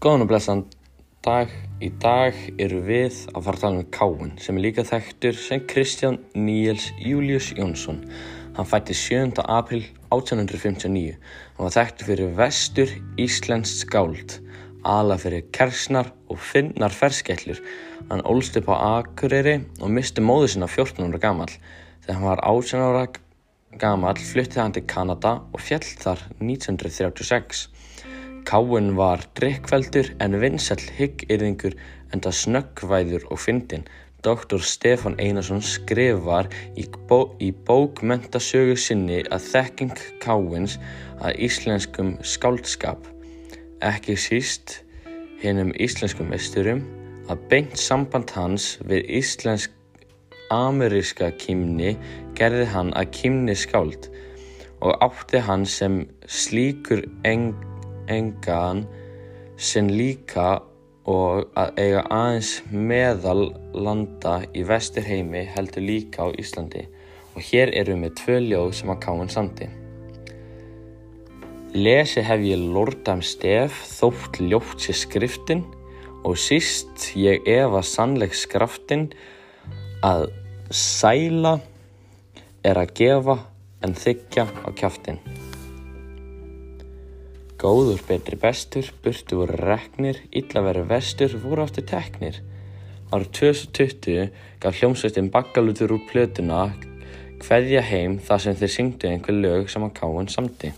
Góðan og blessan dag. Í dag eru við að fara að tala um Káin sem er líka þekktur sem Kristján Níels Július Jónsson. Hann fætti 7. april 1859. Hann var þekktur fyrir vestur Íslensk skáld, ala fyrir kersnar og finnar ferskellur. Hann ólst upp á Akureyri og misti móðu sinna 14 ára gammal. Þegar hann var 18 ára gammal fluttið hann til Kanada og fjall þar 1936. Káin var drikkveldur en vinsall hyggyrðingur enda snöggvæður og fyndinn. Dr. Stefán Einarsson skrifar í, bó, í bókmentasögu sinni að þekking Káins að íslenskum skáldskap, ekki síst hinnum íslenskum mesturum, að beint samband hans við íslensk ameríska kímni gerði hann að kímni skáld og átti hann sem slíkur eng engan sinn líka og að eiga aðeins meðal landa í vesturheimi heldur líka á Íslandi og hér erum við tvö ljóð sem að káin sandi. Lesi hef ég lordam stef þótt ljótt sér skriftin og síst ég efa sannleik skraftin að sæla er að gefa en þykja á kjaftin. Góður betri bestur, burtu voru reknir, illa verið vestur, voru aftur teknir. Árið 2020 gaf hljómsveitin bakkalutur úr plötuna Hveðja heim þar sem þeir syngdu einhver lög sem að káin samti.